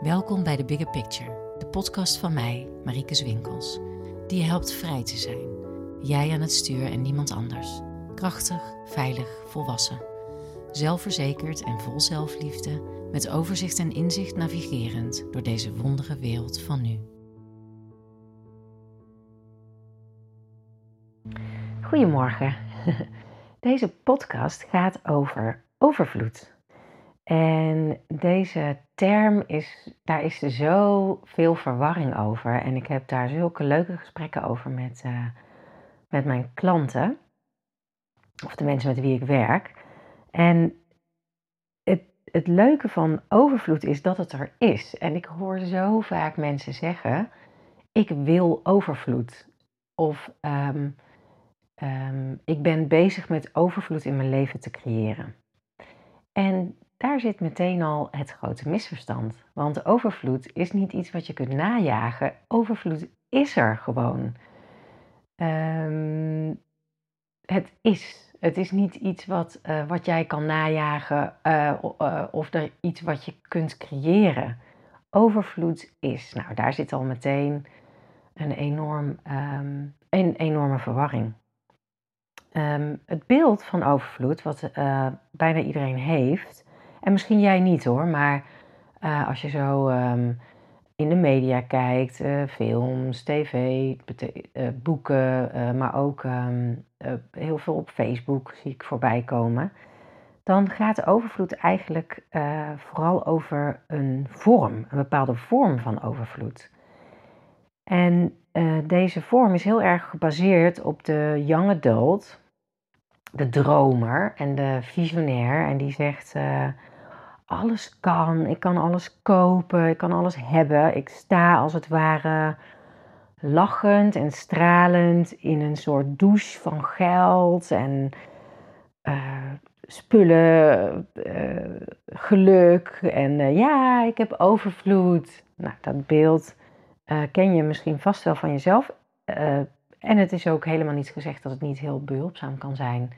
Welkom bij de Bigger Picture, de podcast van mij, Marieke Zwinkels, die je helpt vrij te zijn. Jij aan het stuur en niemand anders. Krachtig, veilig, volwassen. Zelfverzekerd en vol zelfliefde, met overzicht en inzicht navigerend door deze wondere wereld van nu. Goedemorgen. Deze podcast gaat over overvloed. En deze term is, daar is er zoveel verwarring over. En ik heb daar zulke leuke gesprekken over met, uh, met mijn klanten. Of de mensen met wie ik werk. En het, het leuke van overvloed is dat het er is. En ik hoor zo vaak mensen zeggen: Ik wil overvloed. Of um, um, ik ben bezig met overvloed in mijn leven te creëren. En daar zit meteen al het grote misverstand. Want overvloed is niet iets wat je kunt najagen. Overvloed is er gewoon. Um, het is. Het is niet iets wat, uh, wat jij kan najagen uh, uh, of er iets wat je kunt creëren. Overvloed is. Nou, daar zit al meteen een, enorm, um, een enorme verwarring. Um, het beeld van overvloed, wat bijna iedereen heeft, en misschien jij niet hoor, maar uh, als je zo um, in de media kijkt, uh, films, tv, uh, boeken, maar ook um, heel veel op Facebook zie ik voorbij komen. Dan gaat overvloed eigenlijk vooral over een vorm, een bepaalde vorm van overvloed. En deze vorm is heel erg gebaseerd op de young adult, de dromer en de visionair. En die zegt: uh, alles kan, ik kan alles kopen, ik kan alles hebben. Ik sta als het ware lachend en stralend in een soort douche van geld en uh, spullen, uh, geluk. En ja, ik heb overvloed. Nou, dat beeld ken je misschien vast wel van jezelf. En het is ook helemaal niet gezegd dat het niet heel behulpzaam kan zijn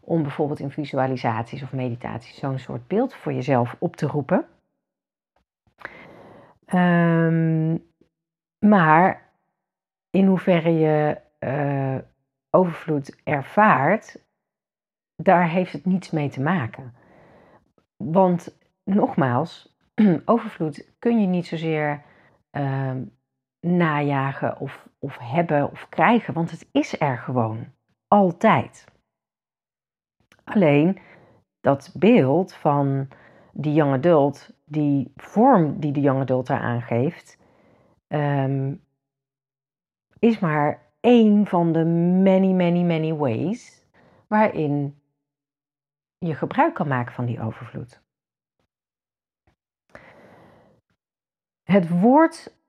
om bijvoorbeeld in visualisaties of meditaties zo'n soort beeld voor jezelf op te roepen. Um, maar in hoeverre je uh, overvloed ervaart, daar heeft het niets mee te maken. Want nogmaals, overvloed kun je niet zozeer uh, najagen of, of hebben of krijgen, want het is er gewoon altijd. Alleen dat beeld van die young adult, die vorm die de young adult daar aangeeft, um, is maar één van de many, many, many ways waarin je gebruik kan maken van die overvloed. Het woord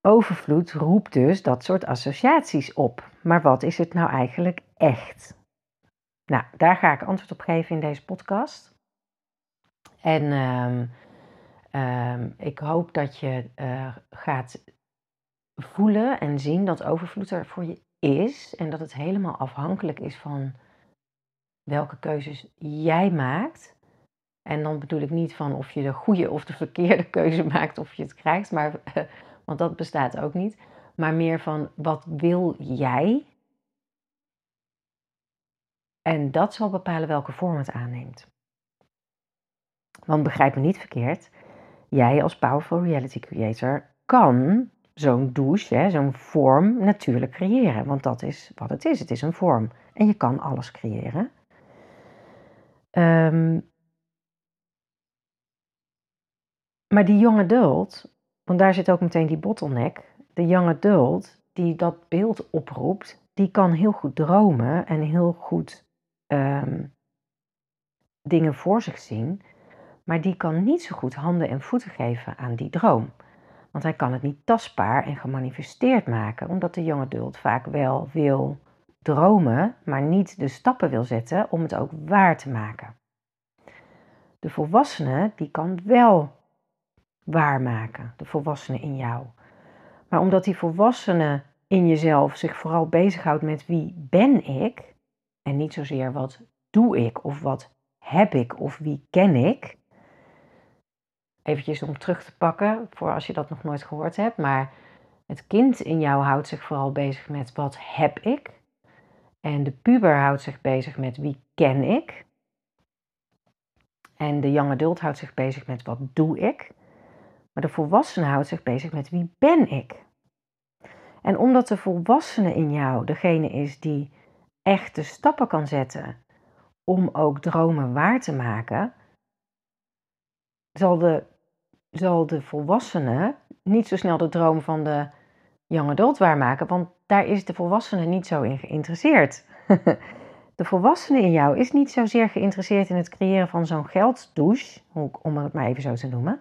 overvloed roept dus dat soort associaties op. Maar wat is het nou eigenlijk echt? Nou, daar ga ik antwoord op geven in deze podcast. En um, um, ik hoop dat je uh, gaat voelen en zien dat overvloed er voor je is. En dat het helemaal afhankelijk is van welke keuzes jij maakt. En dan bedoel ik niet van of je de goede of de verkeerde keuze maakt of je het krijgt, maar, uh, want dat bestaat ook niet. Maar meer van wat wil jij en dat zal bepalen welke vorm het aanneemt. Want begrijp me niet verkeerd, jij als Powerful Reality Creator kan zo'n douche, zo'n vorm natuurlijk creëren. Want dat is wat het is. Het is een vorm. En je kan alles creëren. Um, maar die young adult, want daar zit ook meteen die bottleneck. De young adult die dat beeld oproept, die kan heel goed dromen en heel goed um, dingen voor zich zien, maar die kan niet zo goed handen en voeten geven aan die droom. Want hij kan het niet tastbaar en gemanifesteerd maken, omdat de jonge adult vaak wel wil dromen, maar niet de stappen wil zetten om het ook waar te maken. De volwassene die kan wel waarmaken, de volwassene in jou. Maar omdat die volwassene in jezelf zich vooral bezighoudt met wie ben ik, en niet zozeer wat doe ik of wat heb ik of wie ken ik. eventjes om terug te pakken, voor als je dat nog nooit gehoord hebt. Maar het kind in jou houdt zich vooral bezig met wat heb ik. En de puber houdt zich bezig met wie ken ik. En de young adult houdt zich bezig met wat doe ik. Maar de volwassene houdt zich bezig met wie ben ik. En omdat de volwassene in jou degene is die echte stappen kan zetten om ook dromen waar te maken, zal de, zal de volwassene niet zo snel de droom van de young adult waarmaken, want daar is de volwassene niet zo in geïnteresseerd. de volwassene in jou is niet zozeer geïnteresseerd in het creëren van zo'n gelddouche, om het maar even zo te noemen,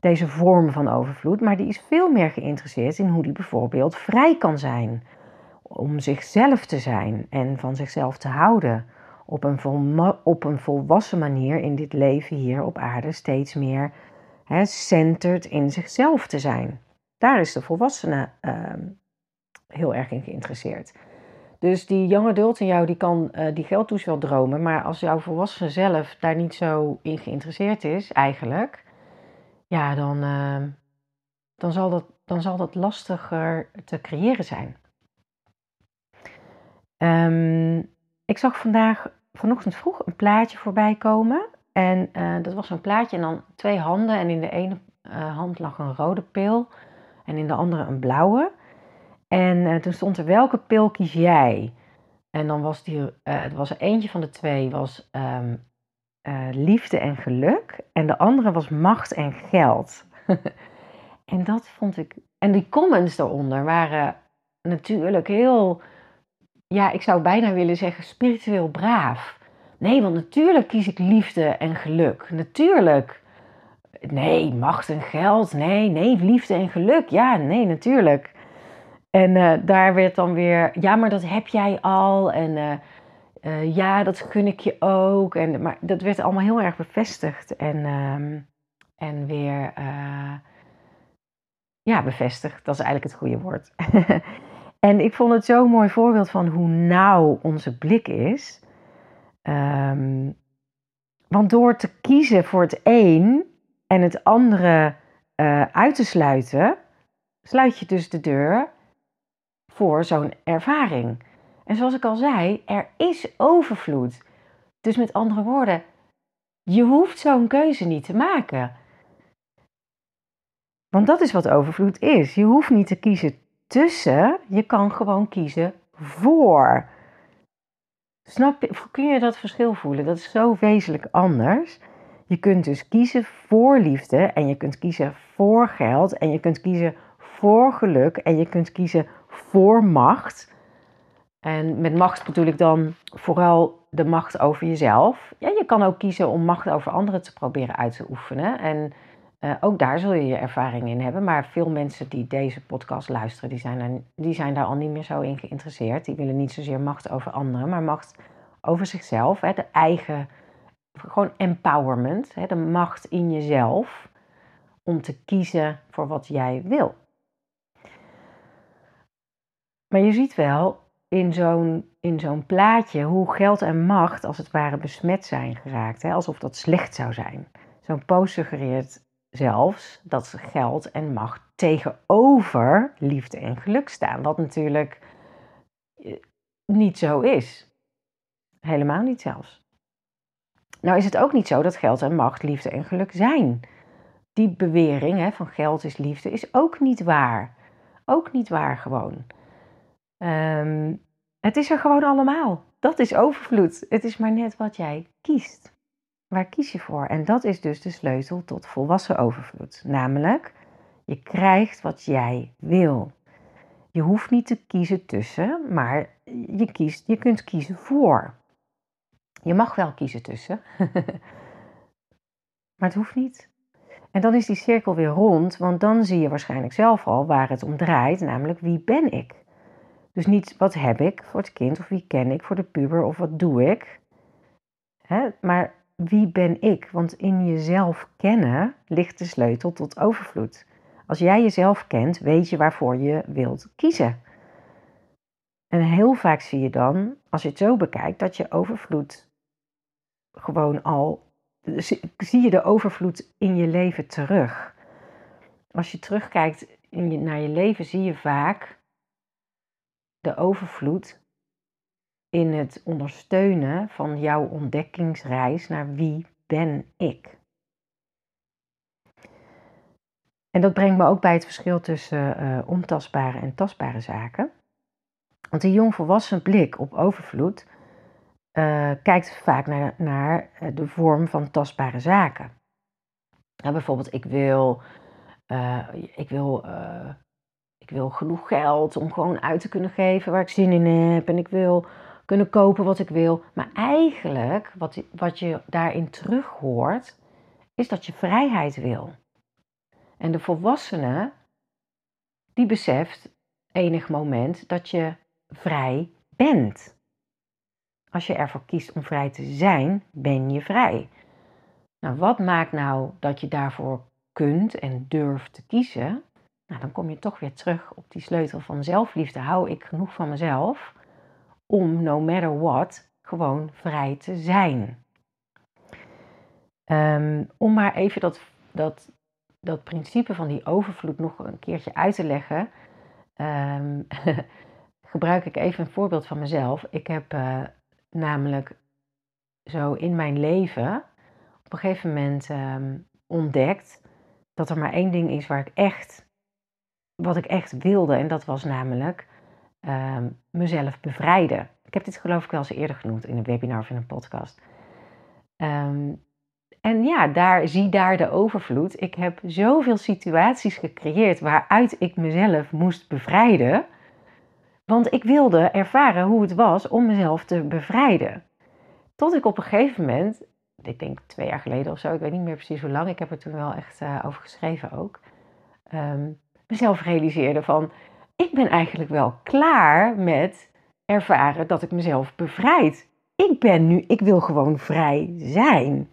deze vorm van overvloed, maar die is veel meer geïnteresseerd in hoe die bijvoorbeeld vrij kan zijn, om zichzelf te zijn en van zichzelf te houden, op een, op een volwassen manier in dit leven hier op aarde steeds meer hè, centered in zichzelf te zijn. Daar is de volwassene ehm, heel erg in geïnteresseerd. Dus die young adult in jou, die kan uh, die geldtoes wel dromen, maar als jouw volwassene zelf daar niet zo in geïnteresseerd is, eigenlijk, ja, dan, ehm, dan, zal dat, dan zal dat lastiger te creëren zijn. Um, ik zag vandaag, vanochtend vroeg, een plaatje voorbij komen. En uh, dat was een plaatje en dan twee handen. En in de ene uh, hand lag een rode pil en in de andere een blauwe. En uh, toen stond er welke pil kies jij? En dan was die, het was eentje van de twee was um, liefde en geluk. En de andere was macht en geld. en dat vond ik. En die comments daaronder waren natuurlijk heel ja, ik zou bijna willen zeggen spiritueel braaf. Nee, want natuurlijk kies ik liefde en geluk. Natuurlijk. Nee, macht en geld. Nee, nee, liefde en geluk. Ja, nee, natuurlijk. En uh, daar werd dan weer, ja, maar dat heb jij al. En uh, uh, ja, dat gun ik je ook. En, maar dat werd allemaal heel erg bevestigd. En, ehm, en weer, ja, bevestigd. Dat is eigenlijk het goede woord. En ik vond het zo'n mooi voorbeeld van hoe nauw onze blik is. Um, want door te kiezen voor het een en het andere uh, uit te sluiten, sluit je dus de deur voor zo'n ervaring. En zoals ik al zei, er is overvloed. Dus met andere woorden, je hoeft zo'n keuze niet te maken. Want dat is wat overvloed is. Je hoeft niet te kiezen tussen, je kan gewoon kiezen voor. Snap je, kun je dat verschil voelen? Dat is zo wezenlijk anders. Je kunt dus kiezen voor liefde en je kunt kiezen voor geld en je kunt kiezen voor geluk en je kunt kiezen voor macht. En met macht bedoel ik dan vooral de macht over jezelf. Ja, je kan ook kiezen om macht over anderen te proberen uit te oefenen. En uh, ook daar zul je je ervaring in hebben. Maar veel mensen die deze podcast luisteren, die zijn, die zijn daar al niet meer zo in geïnteresseerd. Die willen niet zozeer macht over anderen, maar macht over zichzelf. Hè, de eigen, gewoon empowerment. Hè, de macht in jezelf om te kiezen voor wat jij wil. Maar je ziet wel in zo'n, in zo'n plaatje hoe geld en macht als het ware besmet zijn geraakt. Hè, alsof dat slecht zou zijn. Zo'n post suggereert zelfs dat geld en macht tegenover liefde en geluk staan. Wat natuurlijk eh, niet zo is. Helemaal niet zelfs. Nou is het ook niet zo dat geld en macht liefde en geluk zijn. Die bewering hè, van geld is liefde is ook niet waar. Ook niet waar gewoon. Ehm, het is er gewoon allemaal. Dat is overvloed. Het is maar net wat jij kiest. Waar kies je voor? En dat is dus de sleutel tot volwassen overvloed. Namelijk, je krijgt wat jij wil. Je hoeft niet te kiezen tussen, maar je, kiest, je kunt kiezen voor. Je mag wel kiezen tussen, maar het hoeft niet. En dan is die cirkel weer rond, want dan zie je waarschijnlijk zelf al waar het om draait, namelijk wie ben ik? Dus niet wat heb ik voor het kind of wie ken ik voor de puber of wat doe ik, hè? maar wie ben ik? Want in jezelf kennen ligt de sleutel tot overvloed. Als jij jezelf kent, weet je waarvoor je wilt kiezen. En heel vaak zie je dan, als je het zo bekijkt, dat je overvloed gewoon al zie je de overvloed in je leven terug. Als je terugkijkt naar je leven, zie je vaak de overvloed in het ondersteunen van jouw ontdekkingsreis naar wie ben ik. En dat brengt me ook bij het verschil tussen uh, ontastbare en tastbare zaken. Want een jongvolwassen blik op overvloed uh, kijkt vaak naar, naar eh, de vorm van tastbare zaken. Nou, bijvoorbeeld, ik wil, ik, wil, ik wil genoeg geld om gewoon uit te kunnen geven waar ik zin in heb. En ik wil kunnen kopen wat ik wil. Maar eigenlijk, wat, wat je daarin terug hoort, is dat je vrijheid wil. En de volwassene, die beseft enig moment dat je vrij bent. Als je ervoor kiest om vrij te zijn, ben je vrij. Nou, wat maakt nou dat je daarvoor kunt en durft te kiezen? Nou, dan kom je toch weer terug op die sleutel van zelfliefde. Hou ik genoeg van mezelf om, no matter what, gewoon vrij te zijn? Um, om maar even dat, dat dat principe van die overvloed nog een keertje uit te leggen, um, gebruik ik even een voorbeeld van mezelf. Ik heb uh, namelijk zo in mijn leven op een gegeven moment um, ontdekt dat er maar één ding is waar ik echt, wat ik echt wilde. En dat was namelijk um, mezelf bevrijden. Ik heb dit geloof ik wel eens eerder genoemd in een webinar of in een podcast. Um, en ja, daar, zie daar de overvloed. Ik heb zoveel situaties gecreëerd waaruit ik mezelf moest bevrijden. Want ik wilde ervaren hoe het was om mezelf te bevrijden. Tot ik op een gegeven moment, ik denk twee jaar geleden of zo, ik weet niet meer precies hoe lang, ik heb er toen wel echt uh, over geschreven ook, um, mezelf realiseerde van, ik ben eigenlijk wel klaar met ervaren dat ik mezelf bevrijd. Ik ben nu, ik wil gewoon vrij zijn.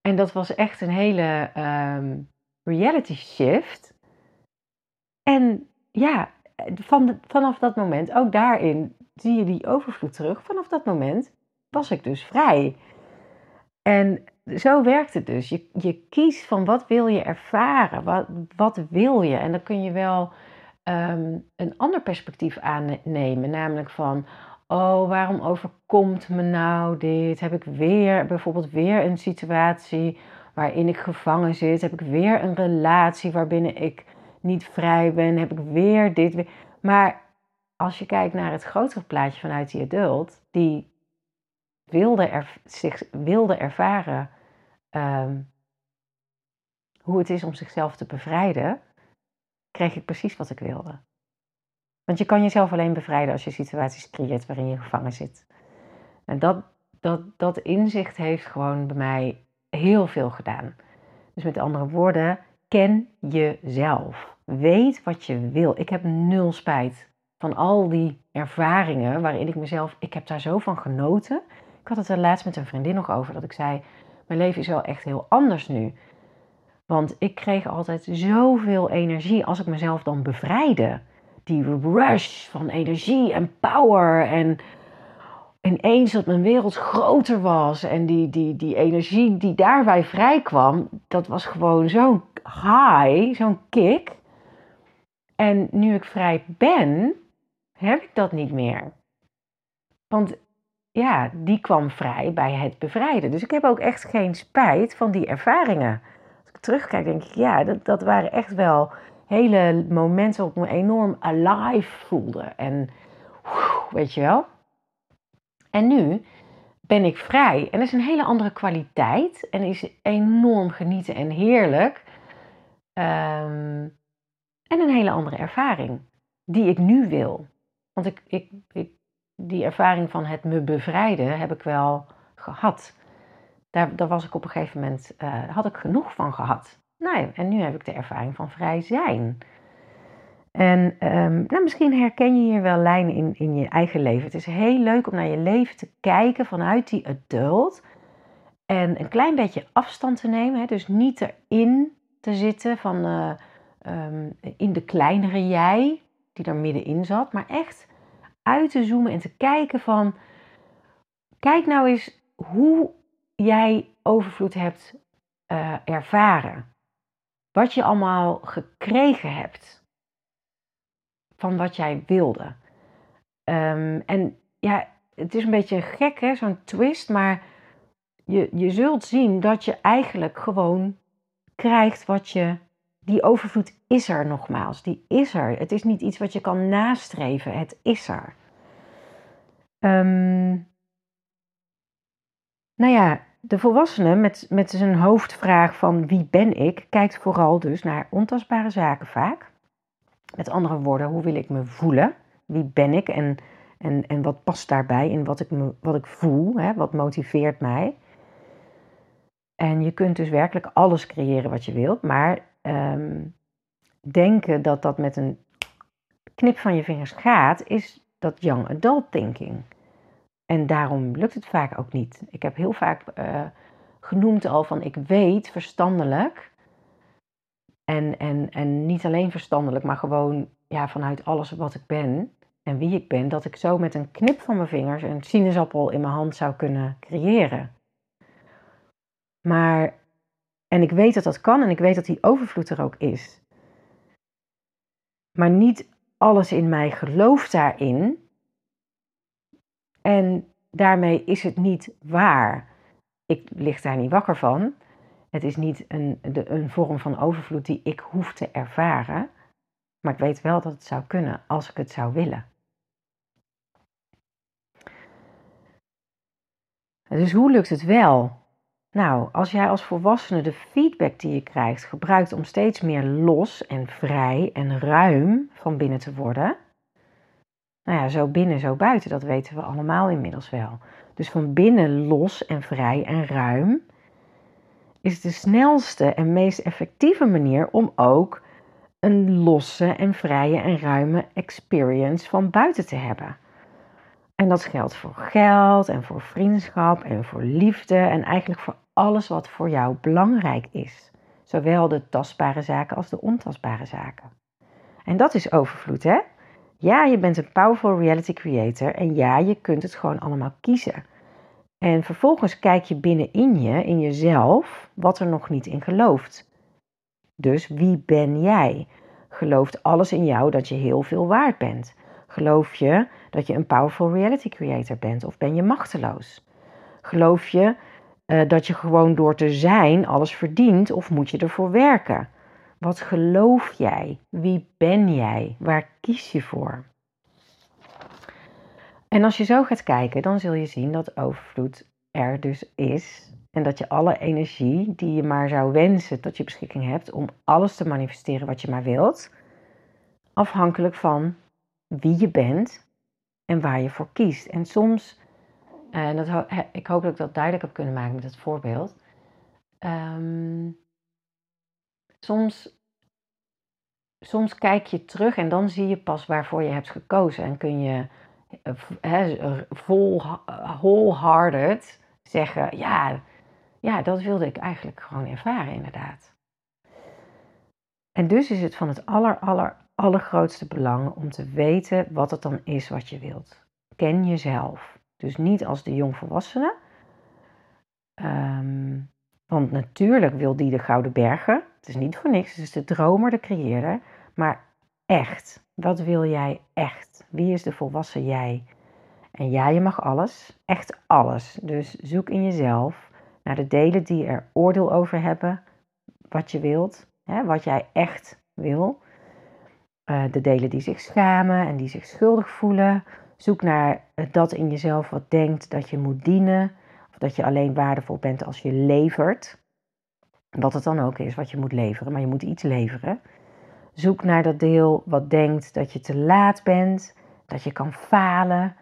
En dat was echt een hele um, reality shift. En ja, van vanaf dat moment, ook daarin zie je die overvloed terug. Vanaf dat moment was ik dus vrij. En zo werkt het dus. Je, je kiest van wat wil je ervaren, wat, wat wil je. En dan kun je wel um, een ander perspectief aannemen, namelijk van, oh, waarom overkomt me nou dit? Heb ik weer bijvoorbeeld weer een situatie waarin ik gevangen zit? Heb ik weer een relatie waarbinnen ik niet vrij ben? Heb ik weer dit? Maar als je kijkt naar het grotere plaatje vanuit die adult, die wilde er, zich wilde ervaren um, hoe het is om zichzelf te bevrijden, kreeg ik precies wat ik wilde. Want je kan jezelf alleen bevrijden als je situaties creëert waarin je gevangen zit. En dat, dat, dat inzicht heeft gewoon bij mij heel veel gedaan. Dus met andere woorden, ken jezelf. Weet wat je wil. Ik heb nul spijt van al die ervaringen waarin ik mezelf, ik heb daar zo van genoten. Ik had het er laatst met een vriendin nog over, dat ik zei, mijn leven is wel echt heel anders nu. Want ik kreeg altijd zoveel energie als ik mezelf dan bevrijdde die rush van energie en power. En ineens dat mijn wereld groter was. En die, die, die energie die daarbij vrij kwam, dat was gewoon zo'n high, zo'n kick. En nu ik vrij ben, heb ik dat niet meer. Want ja, die kwam vrij bij het bevrijden. Dus ik heb ook echt geen spijt van die ervaringen. Als ik terugkijk, denk ik, ja, dat, dat waren echt wel hele momenten op me enorm alive voelde. En weet je wel. En nu ben ik vrij. En dat is een hele andere kwaliteit. En is enorm genieten en heerlijk. Ehm, en een hele andere ervaring. Die ik nu wil. Want ik, ik, ik, die ervaring van het me bevrijden heb ik wel gehad. Daar, daar was ik op een gegeven moment, uh, had ik genoeg van gehad. Nou en nu heb ik de ervaring van vrij zijn. En um, nou, misschien herken je hier wel lijnen in, in je eigen leven. Het is heel leuk om naar je leven te kijken vanuit die adult. En een klein beetje afstand te nemen. Hè? Dus niet erin te zitten van uh, um, in de kleinere jij, die daar middenin zat. Maar echt uit te zoomen en te kijken van... Kijk nou eens hoe jij overvloed hebt uh, ervaren. Wat je allemaal gekregen hebt van wat jij wilde. Um, en ja, het is een beetje gek, hè, zo'n twist, maar je, je zult zien dat je eigenlijk gewoon krijgt wat je. Die overvloed is er nogmaals. Die is er. Het is niet iets wat je kan nastreven. Het is er. Um, nou ja, de volwassene met, met zijn hoofdvraag van wie ben ik, kijkt vooral dus naar ontastbare zaken vaak. Met andere woorden, hoe wil ik me voelen? Wie ben ik en, en, en wat past daarbij in wat ik, me, wat ik voel? Hè? Wat motiveert mij? En je kunt dus werkelijk alles creëren wat je wilt, maar um, denken dat dat met een knip van je vingers gaat, is dat young adult thinking. En daarom lukt het vaak ook niet. Ik heb heel vaak uh, genoemd al van ik weet verstandelijk. En, en, en niet alleen verstandelijk, maar gewoon ja, vanuit alles wat ik ben en wie ik ben, dat ik zo met een knip van mijn vingers een sinaasappel in mijn hand zou kunnen creëren. Maar, en ik weet dat dat kan en ik weet dat die overvloed er ook is. Maar niet alles in mij gelooft daarin. En daarmee is het niet waar. Ik lig daar niet wakker van. Het is niet een, de, een vorm van overvloed die ik hoef te ervaren. Maar ik weet wel dat het zou kunnen als ik het zou willen. Dus hoe lukt het wel? Nou, als jij als volwassene de feedback die je krijgt gebruikt om steeds meer los en vrij en ruim van binnen te worden, nou ja, zo binnen, zo buiten, dat weten we allemaal inmiddels wel. Dus van binnen los en vrij en ruim is de snelste en meest effectieve manier om ook een losse en vrije en ruime experience van buiten te hebben. En dat geldt voor geld en voor vriendschap en voor liefde en eigenlijk voor alles wat voor jou belangrijk is. Zowel de tastbare zaken als de ontastbare zaken. En dat is overvloed, hè? Ja, je bent een powerful reality creator en ja, je kunt het gewoon allemaal kiezen. En vervolgens kijk je binnenin je, in jezelf, wat er nog niet in gelooft. Dus wie ben jij? Gelooft alles in jou dat je heel veel waard bent? Geloof je dat je een powerful reality creator bent of ben je machteloos? Geloof je uh, dat je gewoon door te zijn alles verdient of moet je ervoor werken? Wat geloof jij? Wie ben jij? Waar kies je voor? En als je zo gaat kijken, dan zul je zien dat overvloed er dus is. En dat je alle energie die je maar zou wensen tot je beschikking hebt om alles te manifesteren wat je maar wilt, afhankelijk van wie je bent en waar je voor kiest. En soms, en dat, ik hoop dat ik dat duidelijk heb kunnen maken met het voorbeeld. Um, soms, soms kijk je terug en dan zie je pas waarvoor je hebt gekozen. En kun je he, vol, wholehearted zeggen: ja, ja, dat wilde ik eigenlijk gewoon ervaren, inderdaad. En dus is het van het aller, allergrootste belang om te weten wat het dan is wat je wilt. Ken jezelf. Dus niet als de jongvolwassene. Um, want natuurlijk wil die de Gouden Bergen. Het is niet voor niks. Het is de dromer, de creëerder. Maar echt, wat wil jij echt? Wie is de volwassen jij? En ja, je mag alles. Echt alles. Dus zoek in jezelf naar de delen die er oordeel over hebben. Wat je wilt. Hè, wat jij echt wil. Uh, de delen die zich schamen en die zich schuldig voelen. Zoek naar dat in jezelf wat denkt dat je moet dienen dat je alleen waardevol bent als je levert. Wat het dan ook is wat je moet leveren, maar je moet iets leveren. Zoek naar dat deel wat denkt dat je te laat bent, dat je kan falen.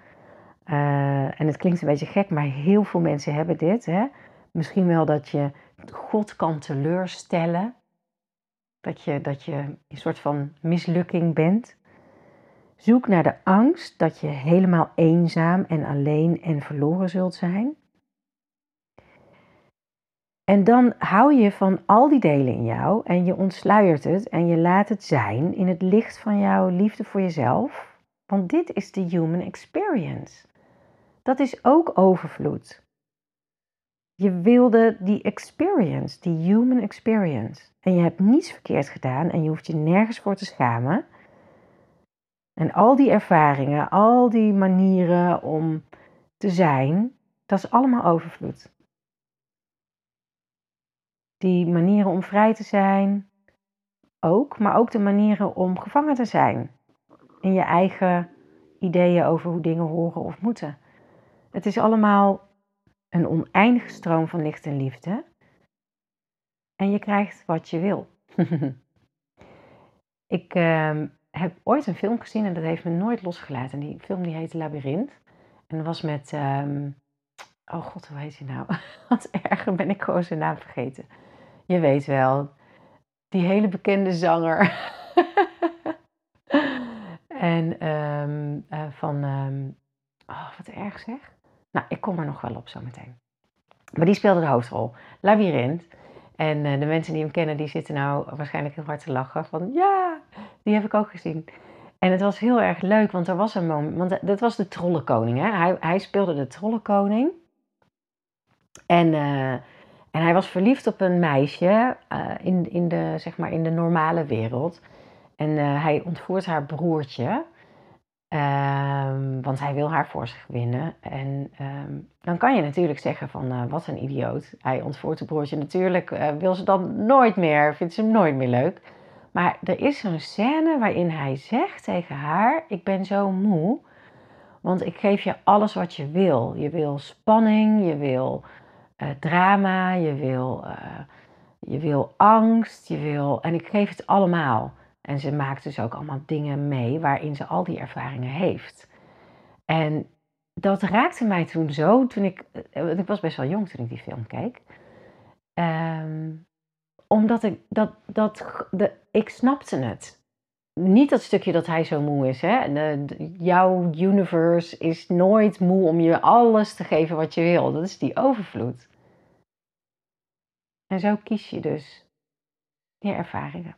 Uh, en het klinkt een beetje gek, maar heel veel mensen hebben dit. Hè? Misschien wel dat je God kan teleurstellen. Dat je, dat je een soort van mislukking bent. Zoek naar de angst dat je helemaal eenzaam en alleen en verloren zult zijn. En dan hou je van al die delen in jou en je ontsluiert het en je laat het zijn in het licht van jouw liefde voor jezelf. Want dit is de human experience. Dat is ook overvloed. Je wilde die experience, die human experience. En je hebt niets verkeerd gedaan en je hoeft je nergens voor te schamen. En al die ervaringen, al die manieren om te zijn, dat is allemaal overvloed. Die manieren om vrij te zijn, ook, maar ook de manieren om gevangen te zijn in je eigen ideeën over hoe dingen horen of moeten. Het is allemaal een oneindige stroom van licht en liefde. En je krijgt wat je wil. ik uh, heb ooit een film gezien en dat heeft me nooit losgelaten. En die film die heet Labyrinth. En dat was met. Um, oh god, hoe heet hij nou? Wat erger ben ik gewoon zijn naam vergeten. Je weet wel. Die hele bekende zanger. en um, uh, van. Um, oh, wat erg zeg. Nou, ik kom er nog wel op zo meteen. Maar die speelde de hoofdrol. Labyrinth. En uh, de mensen die hem kennen, die zitten nou waarschijnlijk heel hard te lachen. Van ja, die heb ik ook gezien. En het was heel erg leuk, want er was een moment. Want dat was de trollenkoning. Hè? Hij, hij speelde de trollenkoning. En, uh, en hij was verliefd op een meisje in, in, de, zeg maar, in de normale wereld. En hij ontvoert haar broertje. Um, want hij wil haar voor zich winnen. En um, dan kan je natuurlijk zeggen van uh, wat een idioot. Hij ontvoert het broertje. Natuurlijk uh, wil ze dan nooit meer, vindt ze hem nooit meer leuk. Maar er is zo'n scène waarin hij zegt tegen haar: Ik ben zo moe. Want ik geef je alles wat je wil. Je wil spanning, je wil uh, drama, je wil, je wil angst, je wil. En ik geef het allemaal. En ze maakt dus ook allemaal dingen mee waarin ze al die ervaringen heeft. En dat raakte mij toen zo, toen ik, eh, ik was best wel jong toen ik die film keek. Um, omdat ik, dat, dat, de, ik snapte het. Niet dat stukje dat hij zo moe is. Hè? Jouw universe is nooit moe om je alles te geven wat je wil. Dat is die overvloed. En zo kies je dus die ervaringen.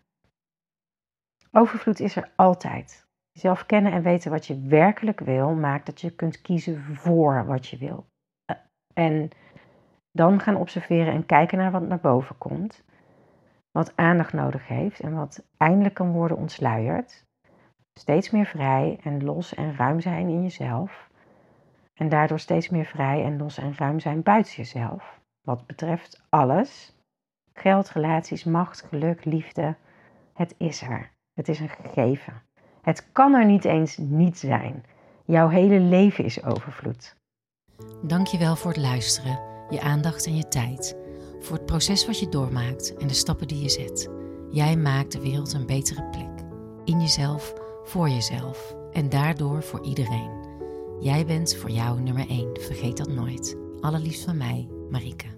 Overvloed is er altijd. Jezelf kennen en weten wat je werkelijk wil, maakt dat je kunt kiezen voor wat je wil. Eh, en dan gaan observeren en kijken naar wat naar boven komt. Wat aandacht nodig heeft en wat eindelijk kan worden ontsluierd. Steeds meer vrij en los en ruim zijn in jezelf. En daardoor steeds meer vrij en los en ruim zijn buiten jezelf. Wat betreft alles. Geld, relaties, macht, geluk, liefde. Het is er. Het is een gegeven. Het kan er niet eens niet zijn. Jouw hele leven is overvloed. Dankjewel voor het luisteren, je aandacht en je tijd. Voor het proces wat je doormaakt en de stappen die je zet. Jij maakt de wereld een betere plek. In jezelf, voor jezelf en daardoor voor iedereen. Jij bent voor jou nummer 1, vergeet dat nooit. Allerliefst van mij, Marike.